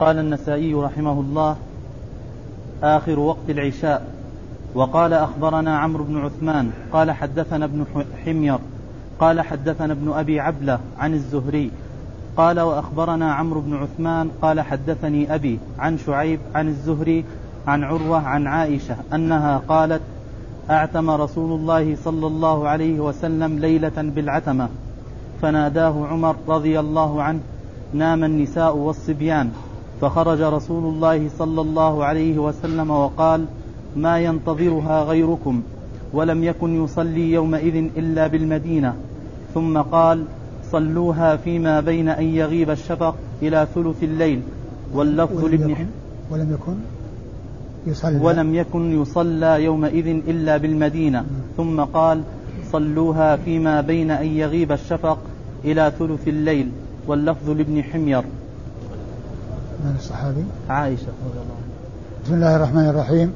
قال النسائي رحمه الله آخر وقت العشاء. وقال أخبرنا عمرو بن عثمان قال حدثنا ابن حمير قال حدثنا ابن أبي عبلة عن الزهري قال وأخبرنا عمرو بن عثمان قال حدثني أبي عن شعيب عن الزهري عن عروة عن عائشة أنها قالت أعتم رسول الله صلى الله عليه وسلم ليلة بالعتمة فناداه عمر رضي الله عنه نام النساء والصبيان. فخرج رسول الله صلى الله عليه وسلم وقال ما ينتظرها غيركم ولم يكن يصلي يومئذ إلا بالمدينة. ثم قال صلوها فيما بين أن يغيب الشفق إلى ثلث الليل. واللفظ لابن ولم يكن يصلى. ولم يكن يصلى يومئذ إلا بالمدينة. ثم قال صلوها فيما بين أن يغيب الشفق إلى ثلث الليل. واللفظ لابن حمير. من الصحابي؟ عائشة. رضي الله عنها بسم الله الرحمن الرحيم.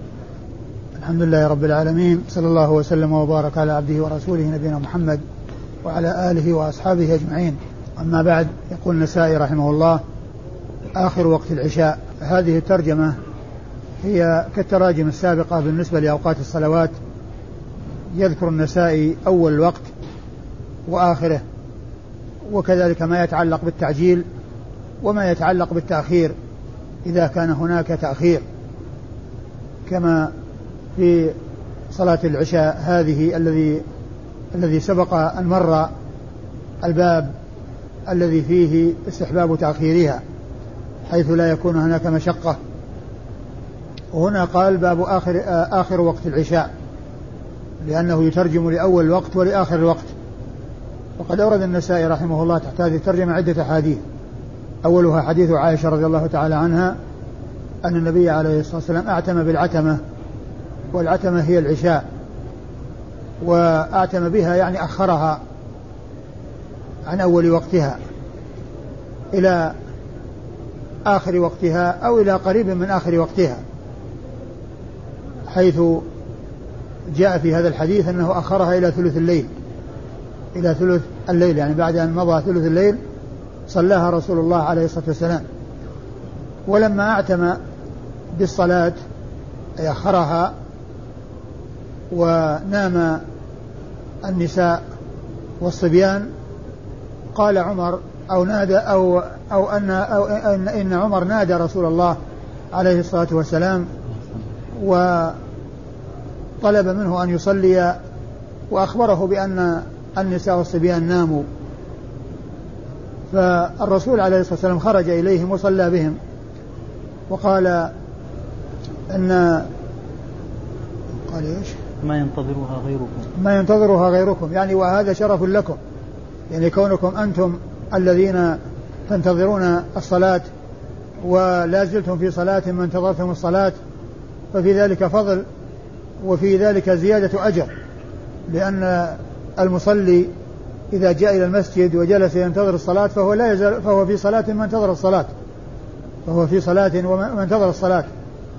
الحمد لله رب العالمين صلى الله وسلم وبارك على عبده ورسوله نبينا محمد وعلى آله وأصحابه أجمعين. أما بعد يقول النسائي رحمه الله آخر وقت العشاء. هذه الترجمة هي كالتراجم السابقة بالنسبة لأوقات الصلوات. يذكر النسائي أول الوقت وآخره وكذلك ما يتعلق بالتعجيل. وما يتعلق بالتأخير إذا كان هناك تأخير كما في صلاة العشاء هذه الذي الذي سبق أن مر الباب الذي فيه استحباب تأخيرها حيث لا يكون هناك مشقة. وهنا قال باب آخر آخر وقت العشاء لأنه يترجم لأول الوقت ولآخر الوقت وقد أورد النسائي رحمه الله تحت هذه الترجمة عدة أحاديث. أولها حديث عائشة رضي الله تعالى عنها أن النبي عليه الصلاة والسلام أعتم بالعتمة والعتمة هي العشاء وأعتم بها يعني أخرها عن أول وقتها إلى آخر وقتها أو إلى قريب من آخر وقتها حيث جاء في هذا الحديث أنه أخرها إلى ثلث الليل إلى ثلث الليل يعني بعد أن مضى ثلث الليل صلاها رسول الله عليه الصلاة والسلام. ولما أعتم بالصلاة أخرها ونام النساء والصبيان قال عمر أو نادى أو أو أن أو إن, إن عمر نادى رسول الله عليه الصلاة والسلام وطلب منه أن يصلي وأخبره بأن النساء والصبيان ناموا. فالرسول عليه الصلاة والسلام خرج إليهم وصلى بهم. وقال أن قال إيش؟ ما ينتظرها غيركم. ما ينتظرها غيركم. يعني وهذا شرف لكم. يعني كونكم أنتم الذين تنتظرون الصلاة ولا زلتم في صلاة ما انتظرتم الصلاة ففي ذلك فضل وفي ذلك زيادة أجر لأن المصلي إذا جاء إلى المسجد وجلس ينتظر الصلاة فهو لا يزال فهو في صلاة ما انتظر الصلاة. فهو في صلاة وما انتظر الصلاة.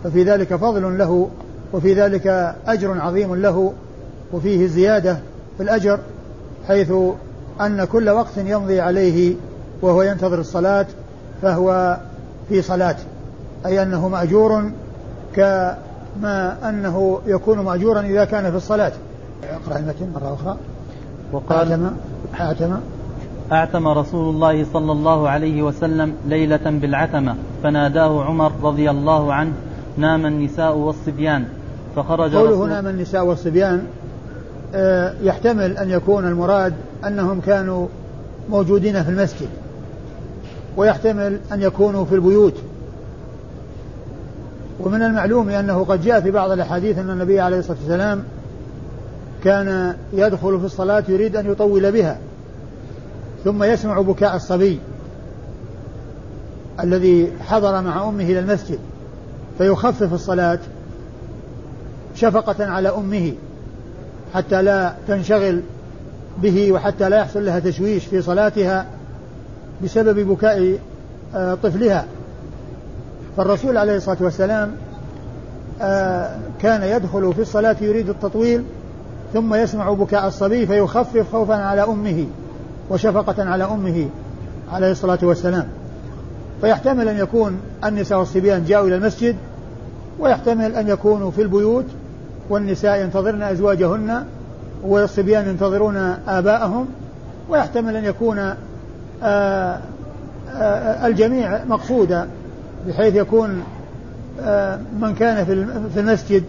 ففي ذلك فضل له وفي ذلك أجر عظيم له وفيه زيادة في الأجر حيث أن كل وقت يمضي عليه وهو ينتظر الصلاة فهو في صلاة. أي أنه مأجور كما أنه يكون مأجورا إذا كان في الصلاة. اقرأ المتن مرة أخرى. وقال أعتم أعتم رسول الله صلى الله عليه وسلم ليلة بالعتمة فناداه عمر رضي الله عنه نام النساء والصبيان. فخرج قوله نام النساء والصبيان آه، يحتمل أن يكون المراد أنهم كانوا موجودين في المسجد ويحتمل أن يكونوا في البيوت. ومن المعلوم أنه قد جاء في بعض الأحاديث أن النبي عليه الصلاة والسلام كان يدخل في الصلاة يريد أن يطول بها ثم يسمع بكاء الصبي الذي حضر مع أمه إلى المسجد فيخفف الصلاة شفقة على أمه حتى لا تنشغل به وحتى لا يحصل لها تشويش في صلاتها بسبب بكاء آه، طفلها. فالرسول عليه الصلاة والسلام آه، كان يدخل في الصلاة يريد التطويل ثم يسمع بكاء الصبي فيخفف خوفا على أمه وشفقة على أمه عليه الصلاة والسلام. ويحتمل أن يكون النساء والصبيان جاءوا إلى المسجد ويحتمل أن يكونوا في البيوت والنساء ينتظرن أزواجهن والصبيان ينتظرون آباءهم ويحتمل أن يكون آه، آه، الجميع مقصودا بحيث يكون آه، من كان في المسجد.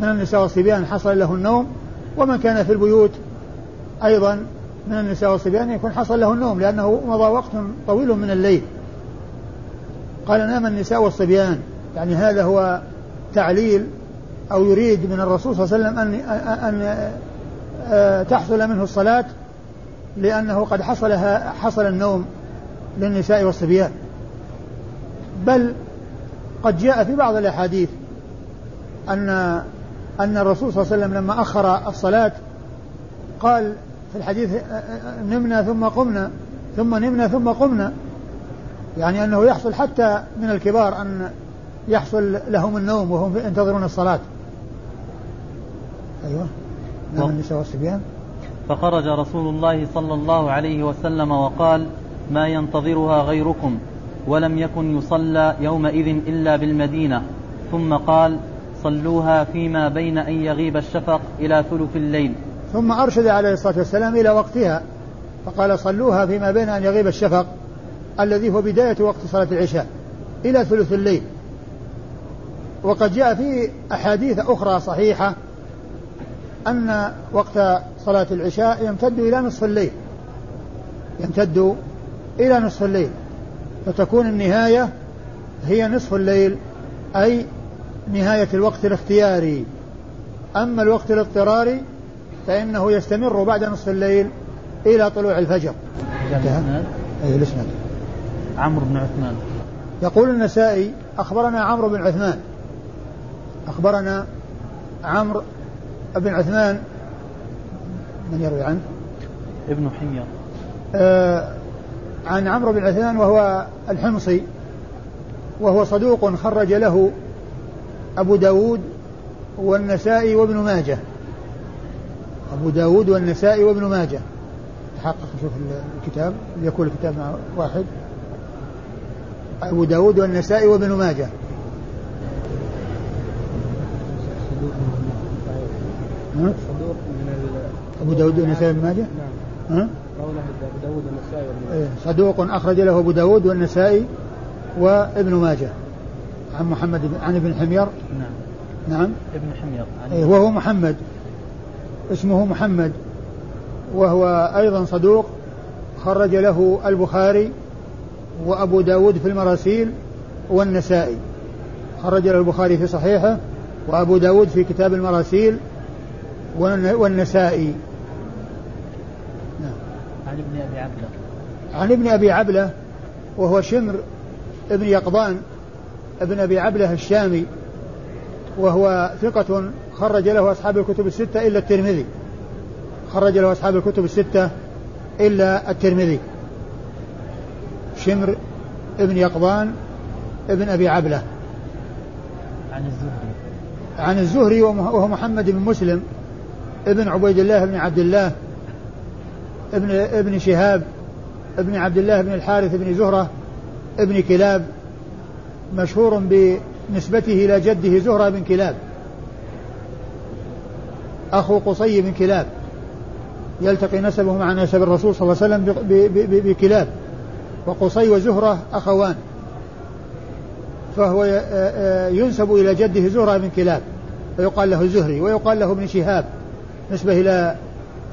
فمن النساء والصبيان حصل له النوم ومن كان في البيوت أيضا من النساء والصبيان يكون حصل له النوم لأنه مضى وقت طويل من الليل. قال نام النساء والصبيان. يعني هذا هو تعليل أو يريد من الرسول صلى الله عليه وسلم أن أن تحصل منه الصلاة لأنه قد حصل حصل النوم للنساء والصبيان. بل قد جاء في بعض الأحاديث أن أن الرسول صلى الله عليه وسلم لما أخر الصلاة قال في الحديث نمنا ثم قمنا ثم نمنا ثم قمنا. يعني أنه يحصل حتى من الكبار أن يحصل لهم النوم وهم ينتظرون الصلاة. أيوة. نعم النساء والصبيان فخرج رسول الله صلى الله عليه وسلم وقال ما ينتظرها غيركم ولم يكن يصلى يومئذ إلا بالمدينة. ثم قال صلوها فيما بين أن يغيب الشفق إلى ثلث الليل. ثم أرشد عليه الصلاة والسلام إلى وقتها فقال صلوها فيما بين أن يغيب الشفق الذي هو بداية وقت صلاة العشاء إلى ثلث الليل. وقد جاء في أحاديث أخرى صحيحة أن وقت صلاة العشاء يمتد إلى نصف الليل. يمتد إلى نصف الليل. فتكون النهاية هي نصف الليل أي نهاية الوقت الاختياري. أما الوقت الاضطراري فإنه يستمر بعد نصف الليل إلى طلوع الفجر. أي الإسناد. عمرو بن عثمان. يقول النسائي أخبرنا عمرو بن عثمان. أخبرنا عمرو بن عثمان. من يروي عنه؟ ابن حمير آه عن عمرو بن عثمان وهو الحمصي وهو صدوق خرج له أبو داود والنسائي وابن ماجه. أبو داود والنسائي وابن ماجه. تحقق نشوف الكتاب يكون الكتاب مع واحد. أبو داود والنسائي وابن ماجه. صدوق من أبو داود والنسائي وابن ماجه؟ نعم؟ أبو داود والنسائي إيه، صدوق أخرج له أبو داود والنسائي وابن ماجه. عن محمد عن ابن حمير؟ نعم. نعم. ابن حمير. إيه وهو محمد. اسمه محمد. وهو أيضا صدوق. خرج له البخاري وأبو داود في المراسيل والنسائي. خرج له البخاري في صحيحه وأبو داود في كتاب المراسيل والنسائي. نعم. عن ابن أبي عبلة. عن ابن أبي عبلة وهو شمر ابن يقظان. ابن أبي عبلة الشامي وهو ثقة خرج له أصحاب الكتب الستة إلا الترمذي. خرج له أصحاب الكتب الستة إلا الترمذي. شمر ابن يقظان ابن أبي عبلة. عن الزهري. عن الزهري وهو محمد بن مسلم ابن عبيد الله بن عبد الله ابن ابن شهاب ابن عبد الله بن الحارث بن زهرة ابن كلاب مشهور بنسبته إلى جده زهرة بن كلاب. أخو قصي بن كلاب. يلتقي نسبه مع نسب الرسول صلى الله عليه وسلم بكلاب. وقصي وزهرة أخوان. فهو ينسب إلى جده زهرة بن كلاب. فيقال له زهري ويقال له ابن شهاب. نسبة إلى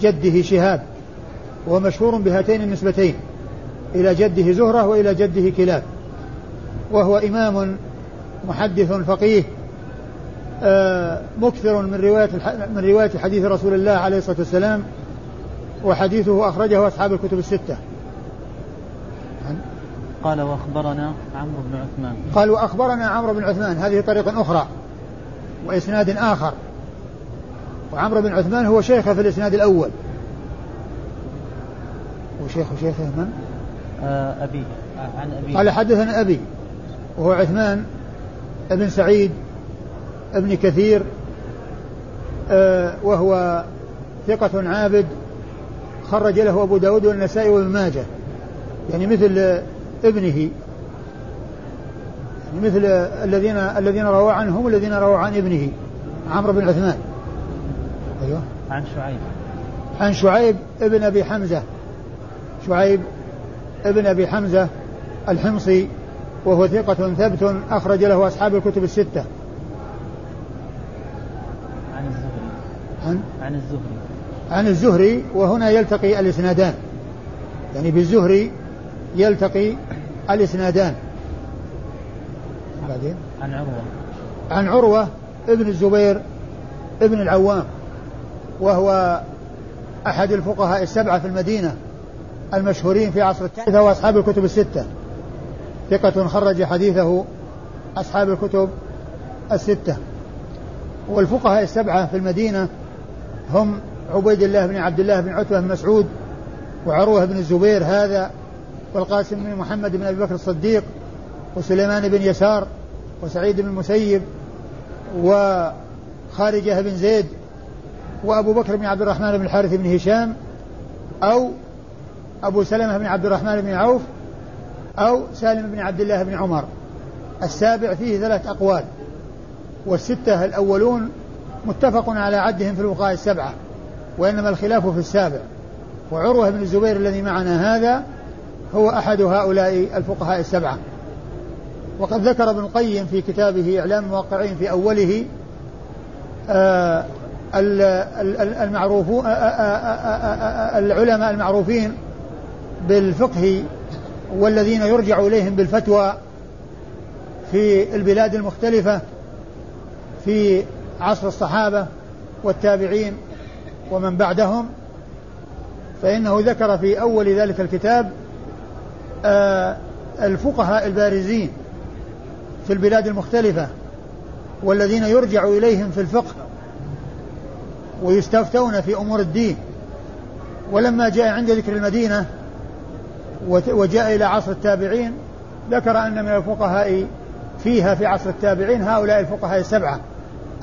جده شهاب. وهو مشهور بهاتين النسبتين. إلى جده زهرة وإلى جده كلاب. وهو إمام محدث فقيه آه، مكثر من رواية من رواية حديث رسول الله عليه الصلاة والسلام وحديثه أخرجه أصحاب الكتب الستة. قال وأخبرنا عمرو بن عثمان. قال وأخبرنا عمرو بن عثمان هذه طريقة أخرى وإسناد آخر. وعمرو بن عثمان هو شيخه في الإسناد الأول. وشيخ شيخه من؟ آه أبي عن أبي. قال حدثنا أبي. وهو عثمان بن سعيد ابن كثير آه وهو ثقة عابد خرج له أبو داود والنسائي وابن ماجه. يعني مثل ابنه. يعني مثل الذين الذين رووا عنه هم الذين رووا عن ابنه عمرو بن عثمان. أيوه. عن شعيب. عن شعيب ابن أبي حمزة. شعيب ابن أبي حمزة الحمصي. وهو ثقة ثبت أخرج له أصحاب الكتب الستة. عن الزهري. عن عن الزهري. عن الزهري وهنا يلتقي الإسنادان. يعني بالزهري يلتقي الإسنادان. بعدين عن عروة. عن عروة ابن الزبير ابن العوام وهو أحد الفقهاء السبعة في المدينة المشهورين في عصر الثالثة وأصحاب الكتب الستة ثقة خرج حديثه أصحاب الكتب الستة. والفقهاء السبعة في المدينة هم عبيد الله بن عبد الله بن عتبة بن مسعود وعروة بن الزبير هذا والقاسم بن محمد بن أبي بكر الصديق وسليمان بن يسار وسعيد بن المسيب وخارجة بن زيد وأبو بكر بن عبد الرحمن بن الحارث بن هشام أو أبو سلمة بن عبد الرحمن بن عوف أو سالم بن عبد الله بن عمر. السابع فيه ثلاث أقوال والستة الأولون متفق على عدهم في الوقاية السبعة وإنما الخلاف في السابع. وعروة بن الزبير الذي معنا هذا هو أحد هؤلاء الفقهاء السبعة. وقد ذكر ابن القيم في كتابه إعلام الموقعين في أوله المعروفون العلماء المعروفين بالفقه والذين يرجع إليهم بالفتوى في البلاد المختلفة في عصر الصحابة والتابعين ومن بعدهم. فإنه ذكر في أول ذلك الكتاب آه الفقهاء البارزين في البلاد المختلفة والذين يرجع إليهم في الفقه ويستفتون في أمور الدين. ولما جاء عند ذكر المدينة وجاء إلى عصر التابعين ذكر أن من الفقهاء فيها في عصر التابعين هؤلاء الفقهاء السبعة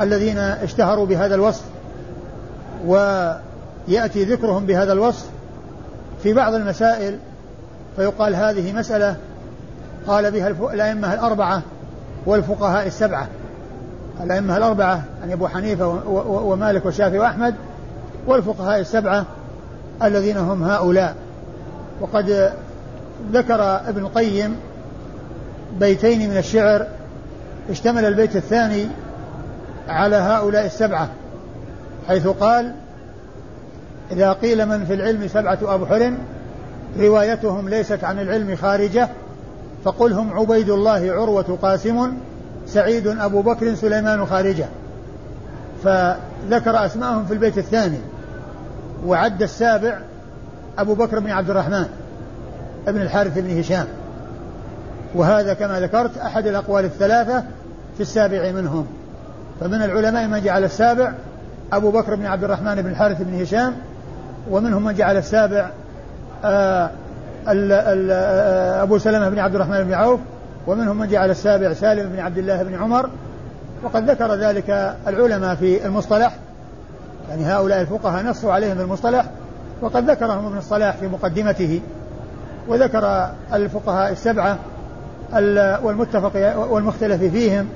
الذين اشتهروا بهذا الوصف ويأتي ذكرهم بهذا الوصف في بعض المسائل فيقال هذه مسألة قال بها الأئمة الأربعة والفقهاء السبعة. الأئمة الأربعة يعني أبو حنيفة ومالك والشافعي وأحمد والفقهاء السبعة الذين هم هؤلاء. وقد ذكر ابن القيم بيتين من الشعر اشتمل البيت الثاني على هؤلاء السبعة حيث قال إذا قيل من في العلم سبعة أبحر روايتهم ليست عن العلم خارجة فقل هم عبيد الله عروة قاسم سعيد أبو بكر سليمان خارجة. فذكر أسماءهم في البيت الثاني وعد السابع أبو بكر بن عبد الرحمن. ابن الحارث بن هشام. وهذا كما ذكرت أحد الأقوال الثلاثة في السابع منهم. فمن العلماء من جعل السابع أبو بكر بن عبد الرحمن بن الحارث بن هشام ومنهم من جعل السابع آآ آآ أبو سلمة بن عبد الرحمن بن عوف ومنهم من جعل السابع سالم بن عبد الله بن عمر. وقد ذكر ذلك العلماء في المصطلح يعني هؤلاء الفقهاء نصوا عليهم المصطلح وقد ذكرهم ابن الصلاح في مقدمته. وذكر الفقهاء السبعة والمتفق والمختلف فيهم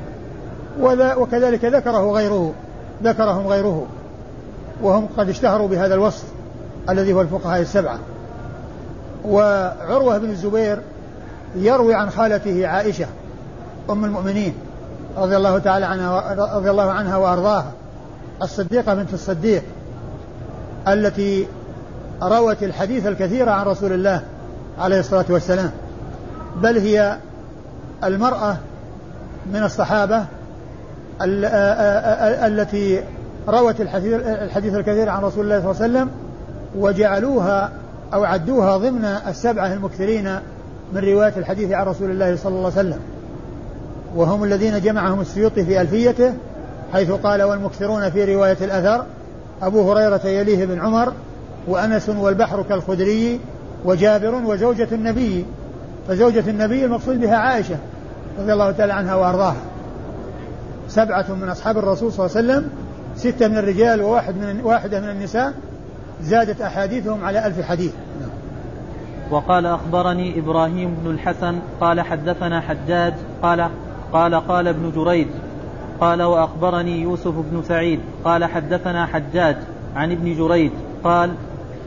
وكذلك ذكره غيره ذكرهم غيره وهم قد اشتهروا بهذا الوصف الذي هو الفقهاء السبعة. وعروة بن الزبير يروي عن خالته عائشة أم المؤمنين رضي الله تعالى عنها رضي الله عنها وأرضاها الصديقة بنت الصديق التي روت الحديث الكثير عن رسول الله عليه الصلاة والسلام بل هي المرأة من الصحابة التي روت الحديث الكثير عن رسول الله صلى الله عليه وسلم وجعلوها أو عدوها ضمن السبعة المكثرين من رواية الحديث عن رسول الله صلى الله عليه وسلم. وهم الذين جمعهم السيوطي في ألفيته حيث قال والمكثرون في رواية الأثر أبو هريرة يليه بن عمر وأنس والبحر كالخدري وجابر وزوجة النبي فزوجة النبي المقصود بها عائشة رضي الله تعالى عنها وأرضاها. سبعة من أصحاب الرسول صلى الله عليه وسلم ستة من الرجال وواحد من واحدة من النساء زادت أحاديثهم على ألف حديث. وقال أخبرني إبراهيم بن الحسن قال حدثنا حجاج قال قال قال ابن جريج قال وأخبرني يوسف بن سعيد قال حدثنا حجاج عن ابن جريج قال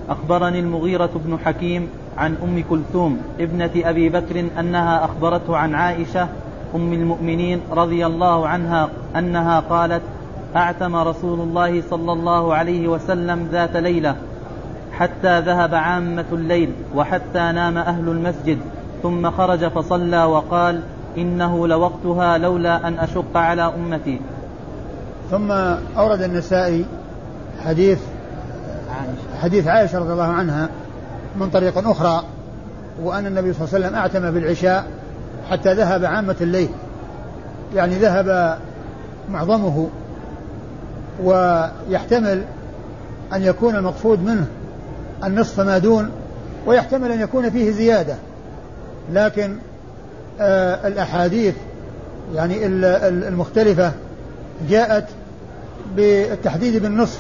أخبرني المغيرة بن حكيم عن أم كلثوم ابنة أبي بكر أنها أخبرته عن عائشة أم المؤمنين رضي الله عنها أنها قالت أعتم رسول الله صلى الله عليه وسلم ذات ليلة حتى ذهب عامة الليل وحتى نام أهل المسجد ثم خرج فصلى وقال إنه لوقتها لولا أن أشق على أمتي. ثم أورد النسائي حديث حديث عائشة رضي الله عنها من طريق أخرى وأن النبي صلى الله عليه وسلم أعتم بالعشاء حتى ذهب عامة الليل. يعني ذهب معظمه ويحتمل أن يكون المقصود منه النصف ما دون ويحتمل أن يكون فيه زيادة. لكن آه الأحاديث يعني المختلفة جاءت بالتحديد بالنصف.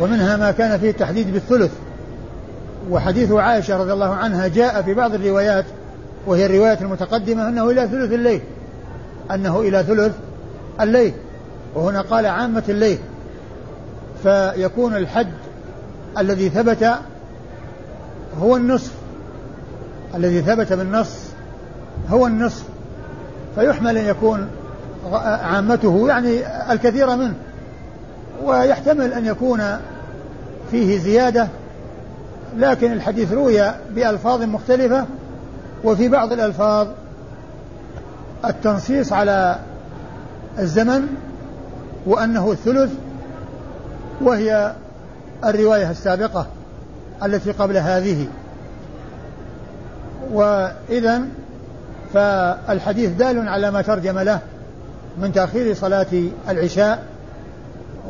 ومنها ما كان فيه التحديد بالثلث. وحديث عائشة رضي الله عنها جاء في بعض الروايات وهي الرواية المتقدمة أنه إلى ثلث الليل أنه إلى ثلث الليل وهنا قال عامة الليل. فيكون الحد الذي ثبت هو النصف الذي ثبت بالنص هو النصف. فيحمل أن يكون عامته يعني الكثير منه ويحتمل أن يكون فيه زيادة لكن الحديث روي بألفاظ مختلفة وفي بعض الألفاظ التنصيص على الزمن وأنه الثلث وهي الرواية السابقة التي قبل هذه. وإذا فالحديث دال على ما ترجم له من تأخير صلاة العشاء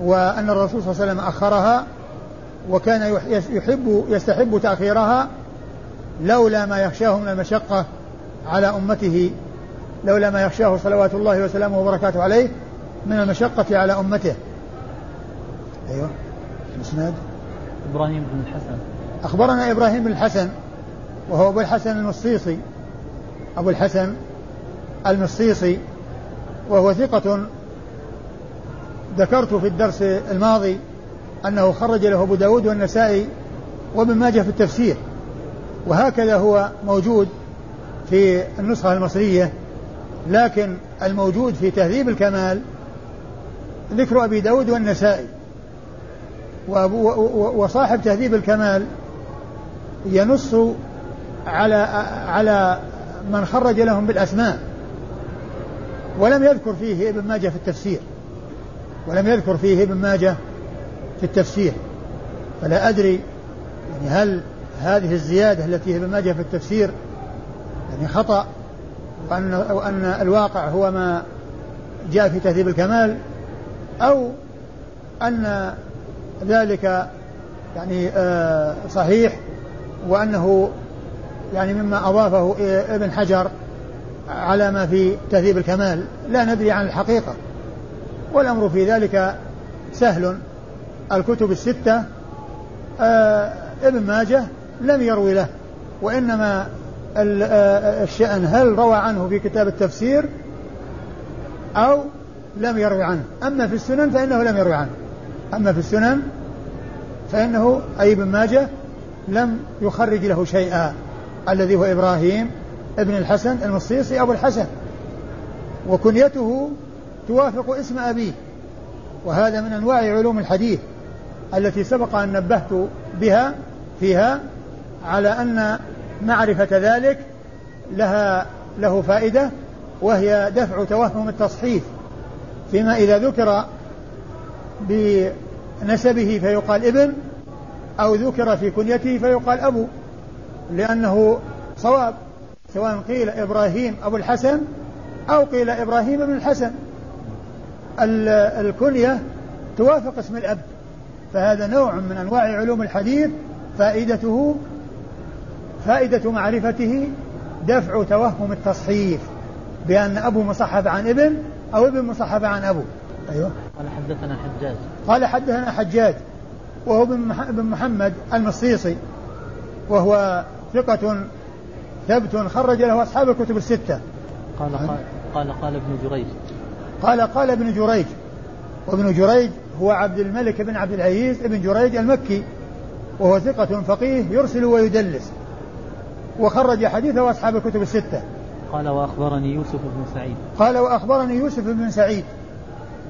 وأن الرسول صلى الله عليه وسلم أخرها وكان يحب يستحب تأخيرها لولا ما يخشاه من المشقة على أمته لولا ما يخشاه صلوات الله وسلامه وبركاته عليه من المشقة على أمته. أيوه. الإسناد إبراهيم بن الحسن. أخبرنا إبراهيم بن الحسن وهو أبو الحسن المصيصي. أبو الحسن المصيصي وهو ثقة ذكرت في الدرس الماضي أنه خرج له أبو داود والنسائي وابن ماجه في التفسير. وهكذا هو موجود في النسخة المصرية لكن الموجود في تهذيب الكمال ذكر أبي داود والنسائي. وصاحب تهذيب الكمال ينص على على من خرج لهم بالأسماء. ولم يذكر فيه ابن ماجه في التفسير. ولم يذكر فيه ابن ماجه التفسير. فلا أدري يعني هل هذه الزيادة التي ابن ماجه في التفسير يعني خطأ وأن, وأن الواقع هو ما جاء في تهذيب الكمال أو أن ذلك يعني آه صحيح وأنه يعني مما أضافه ابن حجر على ما في تهذيب الكمال. لا ندري عن الحقيقة والأمر في ذلك سهل. الكتب الستة آه ابن ماجه لم يروي له وإنما آه، الشأن هل روى عنه في كتاب التفسير أو لم يروي عنه. أما في السنن فإنه لم يروي عنه. أما في السنن فإنه أي ابن ماجه لم يخرج له شيئا الذي هو إبراهيم ابن الحسن المصيصي أبو الحسن. وكنيته توافق اسم أبيه وهذا من أنواع علوم الحديث. التي سبق أن نبهت بها فيها على أن معرفة ذلك لها له فائدة وهي دفع توهم التصحيف فيما إذا ذكر بنسبه فيقال ابن أو ذكر في كنيته فيقال أبو لأنه صواب سواء قيل إبراهيم أبو الحسن أو قيل إبراهيم بن الحسن. الكنية توافق اسم الأب. فهذا نوع من أنواع علوم الحديث فائدته فائدة معرفته دفع توهم التصحيف بأن أبو مصحف عن ابن أو ابن مصحف عن أبو. أيوه. قال حدثنا حجاج. قال حدثنا حجاج وهو بن محمد المصيصي وهو ثقة ثبت خرج له أصحاب الكتب الستة. قال قال قال, قال ابن جريج. قال قال ابن جريج وابن جريج هو عبد الملك بن عبد العزيز ابن جريج المكي وهو ثقة فقيه يرسل ويدلس. وخرج حديثه أصحاب الكتب الستة. قال وأخبرني يوسف بن سعيد. قال وأخبرني يوسف بن سعيد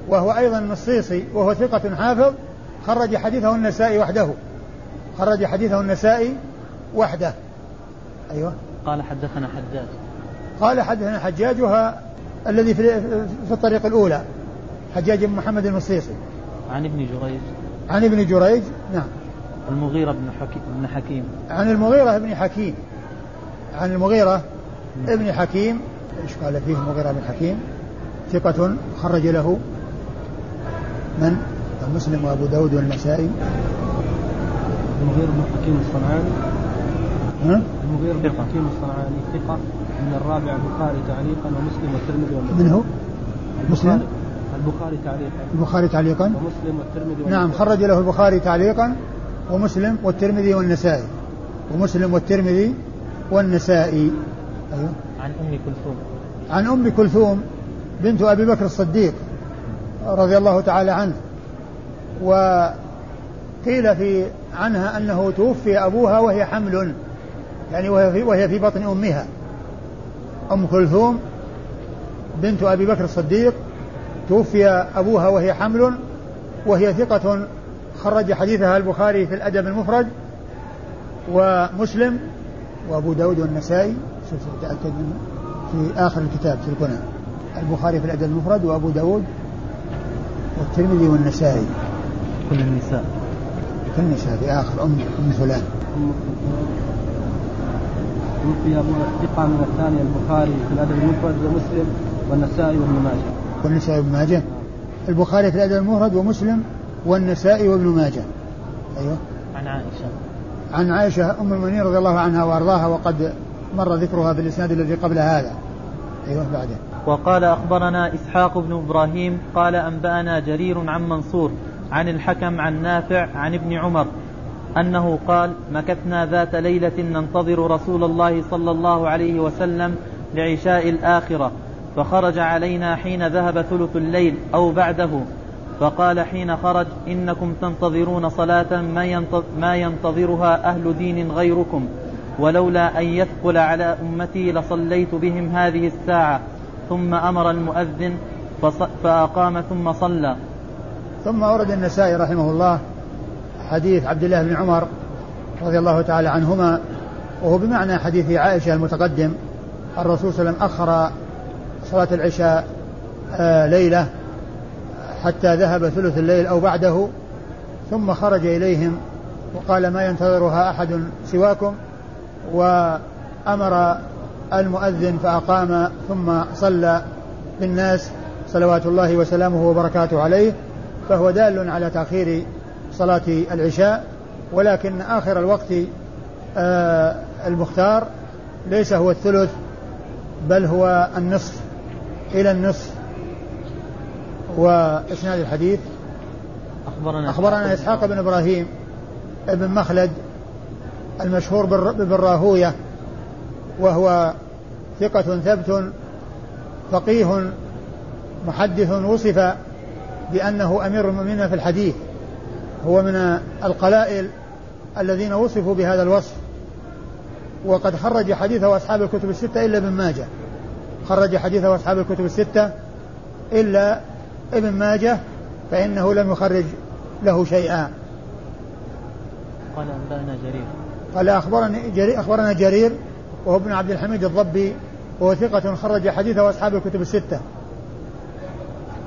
وهو أيضا مصيصي وهو ثقة حافظ. خرج حديثه النسائي وحده. خرج حديثه النسائي وحده. أيوه. قال حدثنا حجاج. قال حدثنا حجاجها الذي في, في الطريق الأولى حجاج بن محمد المصيصي عن ابن جريج. عن ابن جريج؟ نعم. المغيرة بن حكيم, بن حكيم. عن المغيرة بن حكيم. عن المغيرة ابن حكيم. إيش قال فيه المغيرة بن حكيم؟ ثقة خرج له من؟ مسلم وأبو داود والنسائي. المغيرة بن حكيم الصنعاني. ها؟ المغيرة بن حكيم الصنعاني ثقة. من الرابع البخاري تعليقا ومسلم والترمذي من هو؟ مسلم؟ البخاري تعليقا. البخاري تعليقا؟ ومسلم والترمذي نعم خرج له البخاري تعليقا ومسلم والترمذي والنسائي. ومسلم والترمذي والنسائي. أيوه. عن أم كلثوم. عن أم كلثوم بنت أبي بكر الصديق رضي الله تعالى عنه. وقيل في عنها أنه توفي أبوها وهي حمل يعني وهي في, وهي في بطن أمها. أم كلثوم بنت أبي بكر الصديق توفي أبوها وهي حمل وهي ثقة خرج حديثها البخاري في الأدب المفرد ومسلم وأبو داود والنسائي شوف تأكد منه في آخر الكتاب في الكنى. البخاري في الأدب المفرد وأبو داود والترمذي والنسائي. كل النساء. كل النساء في آخر أم أم فلان. توفي أبو ثقة من الثاني البخاري في الأدب المفرد ومسلم والنسائي وابن ماجه والنسائي وابن ماجه البخاري في الأدب المفرد ومسلم والنسائي وابن ماجه. أيوه. عن عائشة. عن عائشة أم المؤمنين رضي الله عنها وأرضاها وقد مر ذكرها في الإسناد الذي قبل هذا. أيوه بعده. وقال أخبرنا إسحاق بن إبراهيم قال أنبأنا جرير عن منصور عن الحكم عن نافع عن ابن عمر أنه قال مكثنا ذات ليلة ننتظر رسول الله صلى الله عليه وسلم لعشاء الآخرة فخرج علينا حين ذهب ثلث الليل أو بعده فقال حين خرج إنكم تنتظرون صلاة ما ينتظرها أهل دين غيركم ولولا أن يثقل على أمتي لصليت بهم هذه الساعة. ثم أمر المؤذن فأقام ثم صلى. ثم أورد النسائي رحمه الله حديث عبد الله بن عمر رضي الله تعالى عنهما وهو بمعنى حديث عائشة المتقدم الرسول صلى الله عليه وسلم أخر صلاة العشاء آه ليلة حتى ذهب ثلث الليل أو بعده ثم خرج إليهم وقال ما ينتظرها أحد سواكم وأمر المؤذن فأقام ثم صلى بالناس صلوات الله وسلامه وبركاته عليه فهو دال على تأخير صلاة العشاء ولكن آخر الوقت آه المختار ليس هو الثلث بل هو النصف. إلى النصف وإسناد الحديث. أخبرنا أخبرنا إسحاق بن إبراهيم. ابن مخلد المشهور بالراهوية وهو ثقة ثبت فقيه محدث وصف بأنه أمير المؤمنين في الحديث. هو من القلائل الذين وصفوا بهذا الوصف وقد خرج حديثه أصحاب الكتب الستة إلا ابن ماجه. خرج حديثه أصحاب الكتب الستة إلا ابن ماجه فإنه لم يخرج له شيئا. قال أنبأنا جرير. قال أخبرني جرير أخبرنا جرير وهو ابن عبد الحميد الضبي وهو ثقة خرج حديثه أصحاب الكتب الستة.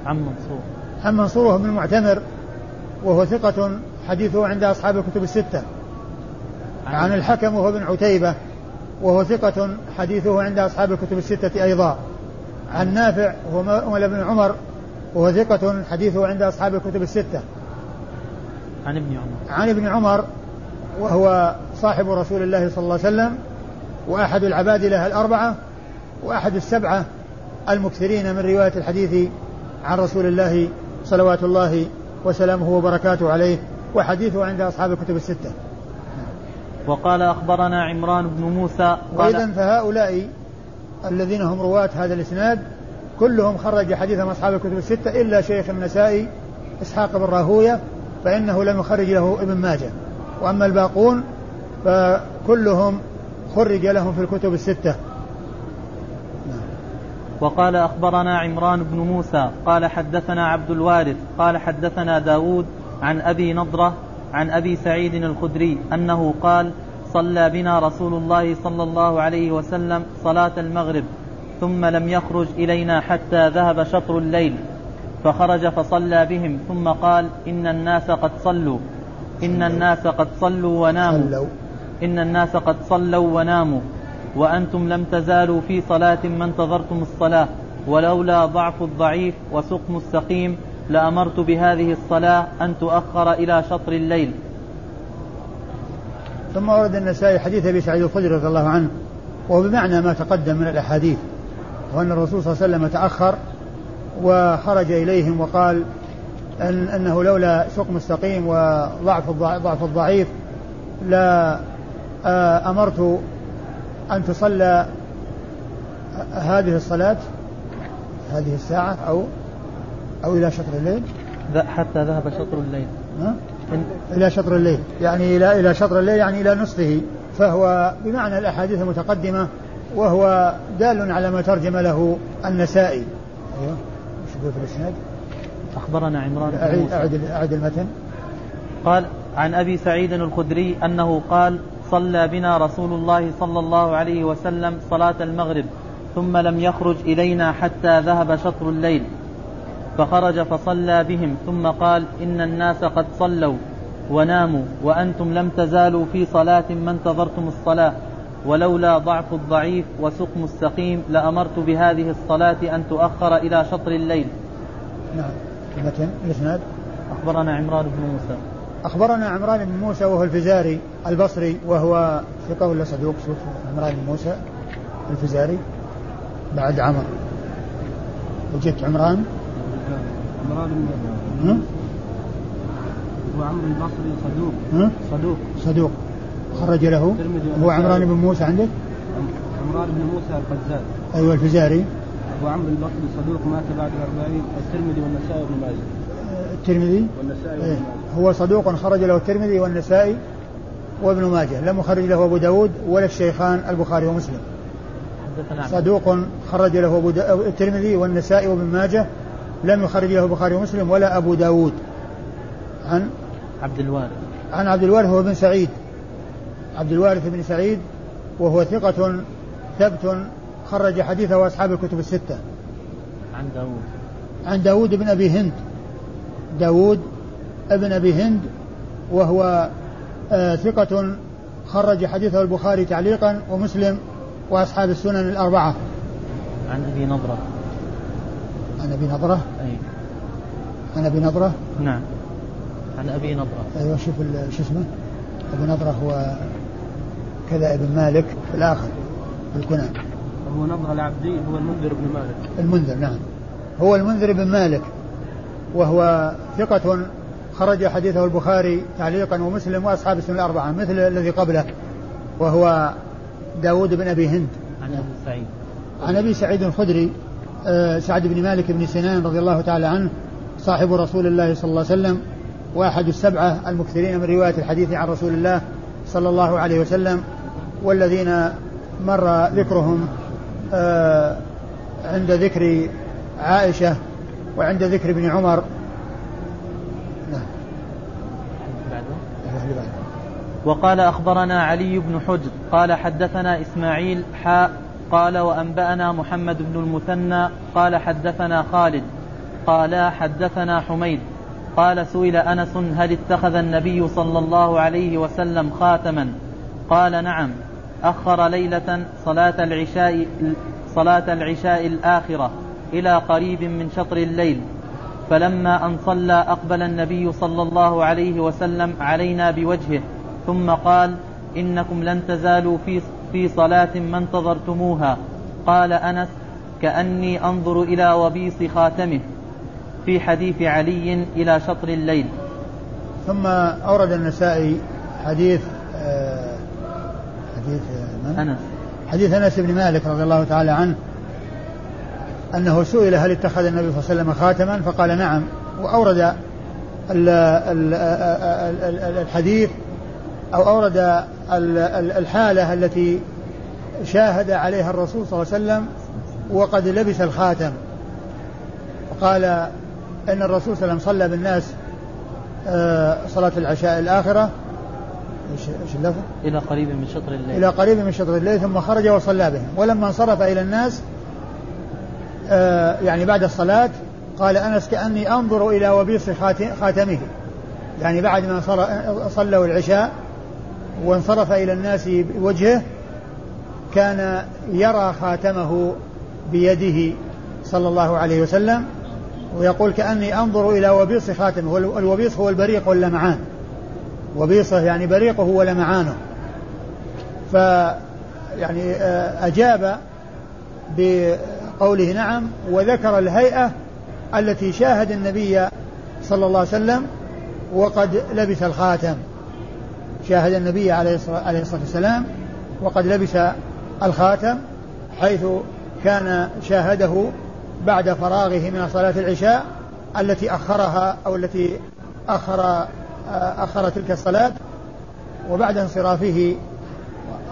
عن منصور. عن منصور وهو ابن المعتمر وهو ثقة حديثه عند أصحاب الكتب الستة. عن, عن الحكم وهو ابن عتيبة. وهو ثقة حديثه عند أصحاب الكتب الستة أيضا. عن نافع وهو مولى بن عمر وهو ثقة حديثه عند أصحاب الكتب الستة. عن ابن عمر. عن ابن عمر وهو صاحب رسول الله صلى الله عليه وسلم وأحد العباد له الأربعة وأحد السبعة المكثرين من رواية الحديث عن رسول الله صلوات الله وسلامه وبركاته عليه وحديثه عند أصحاب الكتب الستة. وقال أخبرنا عمران بن موسى قال وإذا فهؤلاء الذين هم رواة هذا الإسناد كلهم خرج حديثهم أصحاب الكتب الستة إلا شيخ النسائي إسحاق بن راهوية فإنه لم يخرج له ابن ماجه. وأما الباقون فكلهم خرج لهم في الكتب الستة. وقال أخبرنا عمران بن موسى قال حدثنا عبد الوارث قال حدثنا داود عن أبي نضرة عن أبي سعيد الخدري أنه قال صلى بنا رسول الله صلى الله عليه وسلم صلاة المغرب ثم لم يخرج إلينا حتى ذهب شطر الليل فخرج فصلى بهم ثم قال إن الناس قد صلوا إن الناس قد صلوا وناموا إن الناس قد صلوا وناموا وأنتم لم تزالوا في صلاة ما انتظرتم الصلاة ولولا ضعف الضعيف وسقم السقيم لأمرت بهذه الصلاة أن تؤخر إلى شطر الليل. ثم ورد النسائي حديث أبي سعيد الخدري رضي الله عنه وهو بمعنى ما تقدم من الأحاديث وأن الرسول صلى الله عليه وسلم تأخر وخرج إليهم وقال أن أنه لولا سوق مستقيم وضعف ضعف الضعيف لا آه، أمرت أن تصلى هذه الصلاة هذه الساعة أو أو إلى شطر الليل؟ حتى ذهب شطر الليل. ها؟ إلى شطر الليل. يعني إلى إلى شطر الليل يعني إلى نصفه. فهو بمعنى الأحاديث المتقدمة وهو دال على ما ترجم له النسائي. أيوه. يقول في الإسناد؟ أخبرنا عمران بن أعد, أعد المتن. قال عن أبي سعيد الخدري أنه قال صلى بنا رسول الله صلى الله عليه وسلم صلاة المغرب ثم لم يخرج إلينا حتى ذهب شطر الليل. فخرج فصلى بهم ثم قال إن الناس قد صلوا وناموا وأنتم لم تزالوا في صلاة ما انتظرتم الصلاة ولولا ضعف الضعيف وسقم السقيم لأمرت بهذه الصلاة أن تؤخر إلى شطر الليل. نعم. المتن الإسناد؟ أخبرنا عمران بن موسى. أخبرنا عمران بن موسى وهو الفزاري البصري وهو ثقة ولا صدوق؟ شوف عمران بن موسى الفزاري بعد عمر. وجدت عمران عمران بن هو عمرو البصري صدوق. صدوق. صدوق. خرج له. هو عمران بن موسى عندك؟ عمران بن موسى القزاز أيوه الفزاري. ابو عمرو البصري صدوق مات بعد الأربعين الترمذي والنسائي وابن ماجه. الترمذي؟ والنسائي وابن ماجه. هو صدوق خرج له الترمذي والنسائي وابن ماجه. لم يخرج له أبو داود ولا الشيخان البخاري ومسلم. صدوق خرج له أبو الترمذي والنسائي وابن ماجه. لم يخرج له البخاري ومسلم ولا أبو داود. عن؟ عبد الوارث. عن عبد الوارث هو بن سعيد. عبد الوارث بن سعيد وهو ثقة ثبت خرج حديثه أصحاب الكتب الستة. عن داود. عن داود بن أبي هند. داود ابن أبي هند وهو آه ثقة خرج حديثه البخاري تعليقا ومسلم وأصحاب السنن الأربعة. عن أبي نضرة. عن أبي نضرة. أي. عن أبي نضرة. نعم. عن أبي نضرة. أيوة شوف شو اسمه؟ أبو نضرة هو كذا ابن مالك في الآخر في الكنى أبو نضرة العبدي هو المنذر بن مالك. المنذر نعم. هو المنذر بن مالك وهو ثقة خرج حديثه البخاري تعليقا ومسلم وأصحاب السنة الأربعة مثل الذي قبله وهو داود بن أبي هند. عن أبي سعيد. عن أبي سعيد الخدري سعد بن مالك بن سنان رضي الله تعالى عنه صاحب رسول الله صلى الله عليه وسلم وأحد السبعة المكثرين من رواية الحديث عن رسول الله صلى الله عليه وسلم والذين مر ذكرهم آه، عند ذكر عائشة وعند ذكر ابن عمر. نعم. وقال أخبرنا علي بن حجر قال حدثنا إسماعيل حاء قال وأنبأنا محمد بن المثنى قال حدثنا خالد قال حدثنا حميد قال سئل أنس هل اتخذ النبي صلى الله عليه وسلم خاتما؟ قال نعم أخر ليلة صلاة العشاء صلاة العشاء الآخرة إلى قريب من شطر الليل فلما أن صلى أقبل النبي صلى الله عليه وسلم علينا بوجهه ثم قال إنكم لن تزالوا في في صلاة ما انتظرتموها. قال أنس كأني أنظر إلى وبيص خاتمه في حديث علي إلى شطر الليل. ثم أورد النسائي حديث آه، حديث من؟ أنس. حديث أنس بن مالك رضي الله تعالى عنه أنه سئل هل اتخذ النبي صلى الله عليه وسلم خاتما؟ فقال نعم. وأورد ال ال ال الحديث أو أورد الحالة التي شاهد عليها الرسول صلى الله عليه وسلم وقد لبس الخاتم. وقال إن الرسول صلى الله عليه وسلم صلى بالناس آه، صلاة العشاء الآخرة. إيش إيش اللفظ؟ إلى قريب من شطر الليل. إلى قريب من شطر الليل ثم خرج وصلى بهم. ولما انصرف إلى الناس آه، يعني بعد الصلاة قال أنس كأني أنظر إلى وبيص خاتمه. يعني بعد ما صلوا العشاء وانصرف إلى الناس بوجهه كان يرى خاتمه بيده صلى الله عليه وسلم ويقول كأني أنظر إلى وبيص خاتمه الوبيص هو البريق واللمعان وبيصه يعني بريقه ولمعانه ف يعني آه، أجاب بقوله نعم وذكر الهيئة التي شاهد النبي صلى الله عليه وسلم وقد لبس الخاتم. شاهد النبي عليه الصلاة والسلام وقد لبس الخاتم حيث كان شاهده بعد فراغه من صلاة العشاء التي أخرها أو التي أخر أخر تلك الصلاة وبعد انصرافه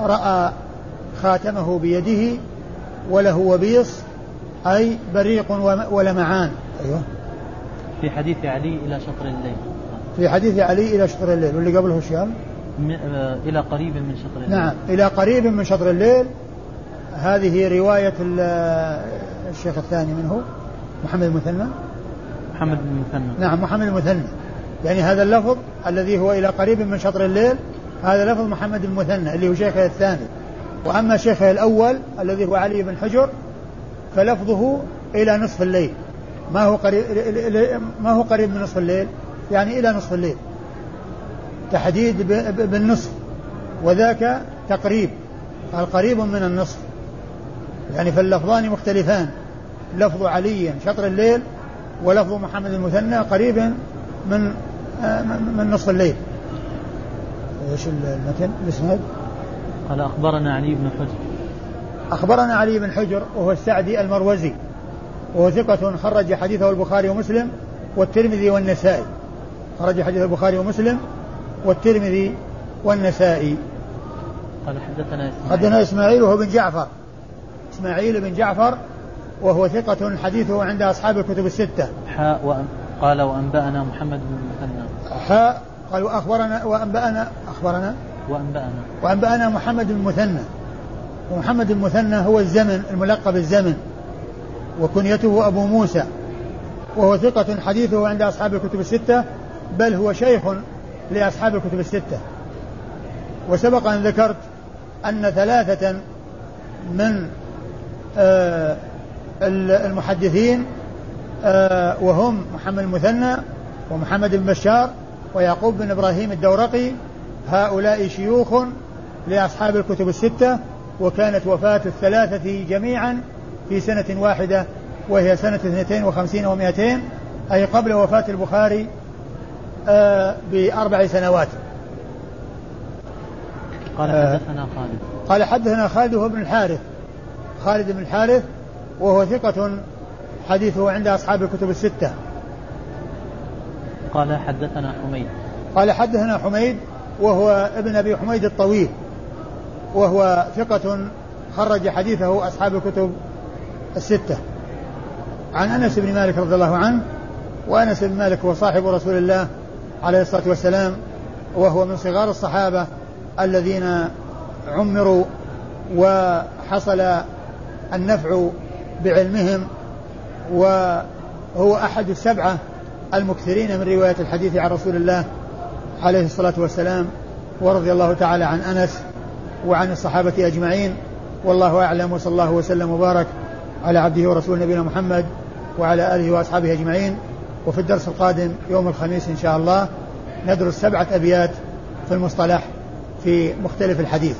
رأى خاتمه بيده وله وبيص أي بريق ولمعان. أيوه. في حديث علي إلى شطر الليل. في حديث علي إلى شطر الليل واللي قبله آه، إلى قريب من شطر الليل. نعم إلى قريب من شطر الليل. هذه رواية الشيخ الثاني منه محمد المثنى محمد المثنى نعم محمد المثنى يعني هذا اللفظ الذي هو إلى قريب من شطر الليل هذا لفظ محمد المثنى اللي هو شيخه الثاني. وأما شيخه الأول الذي هو علي بن حجر فلفظه إلى نصف الليل. ما هو قريب ما هو قريب من نصف الليل؟ يعني إلى نصف الليل. تحديد بالنصف وذاك تقريب القريب من النصف. يعني فاللفظان مختلفان لفظ علي شطر الليل ولفظ محمد المثنى قريب من من نصف الليل. إيش المتن الإسناد؟ قال أخبرنا علي بن حجر. أخبرنا علي بن حجر وهو السعدي المروزي وهو ثقة خرج حديثه البخاري ومسلم والترمذي والنسائي. خرج حديث البخاري ومسلم والترمذي والنسائي. قال حدثنا إسماعيل. حدثنا إسماعيل وهو بن جعفر. إسماعيل بن جعفر وهو ثقة حديثه عند أصحاب الكتب الستة. حاء وأن قال وأنبأنا محمد بن المثنى. حاء قال وأخبرنا وأنبأنا أخبرنا؟ وأنبأنا. وأنبأنا محمد بن المثنى. ومحمد المثنى هو الزمن الملقب الزمن. وكنيته أبو موسى. وهو ثقة حديثه عند أصحاب الكتب الستة. بل هو شيخ لأصحاب الكتب الستة. وسبق أن ذكرت أن ثلاثة من آه، المحدثين آه، وهم محمد المثنى ومحمد بن بشار ويعقوب بن إبراهيم الدورقي. هؤلاء شيوخ لأصحاب الكتب الستة وكانت وفاة الثلاثة جميعا في سنة واحدة وهي سنة 52 و200 أي قبل وفاة البخاري آه، بأربع سنوات. قال حدثنا خالد. قال حدثنا خالد هو بن الحارث. خالد بن الحارث وهو ثقة حديثه عند أصحاب الكتب الستة. قال حدثنا حميد. قال حدثنا حميد وهو ابن أبي حميد الطويل وهو ثقة خرج حديثه أصحاب الكتب الستة. عن أنس بن مالك رضي الله عنه وأنس بن مالك هو صاحب رسول الله عليه الصلاة والسلام وهو من صغار الصحابة الذين عمروا وحصل النفع بعلمهم وهو أحد السبعة المكثرين من رواية الحديث عن رسول الله عليه الصلاة والسلام ورضي الله تعالى عن أنس وعن الصحابة أجمعين. والله أعلم وصلى الله وسلم وبارك على عبده ورسوله نبينا محمد وعلى آله وأصحابه أجمعين. وفي الدرس القادم يوم الخميس إن شاء الله ندرس سبعة أبيات في المصطلح في مختلف الحديث.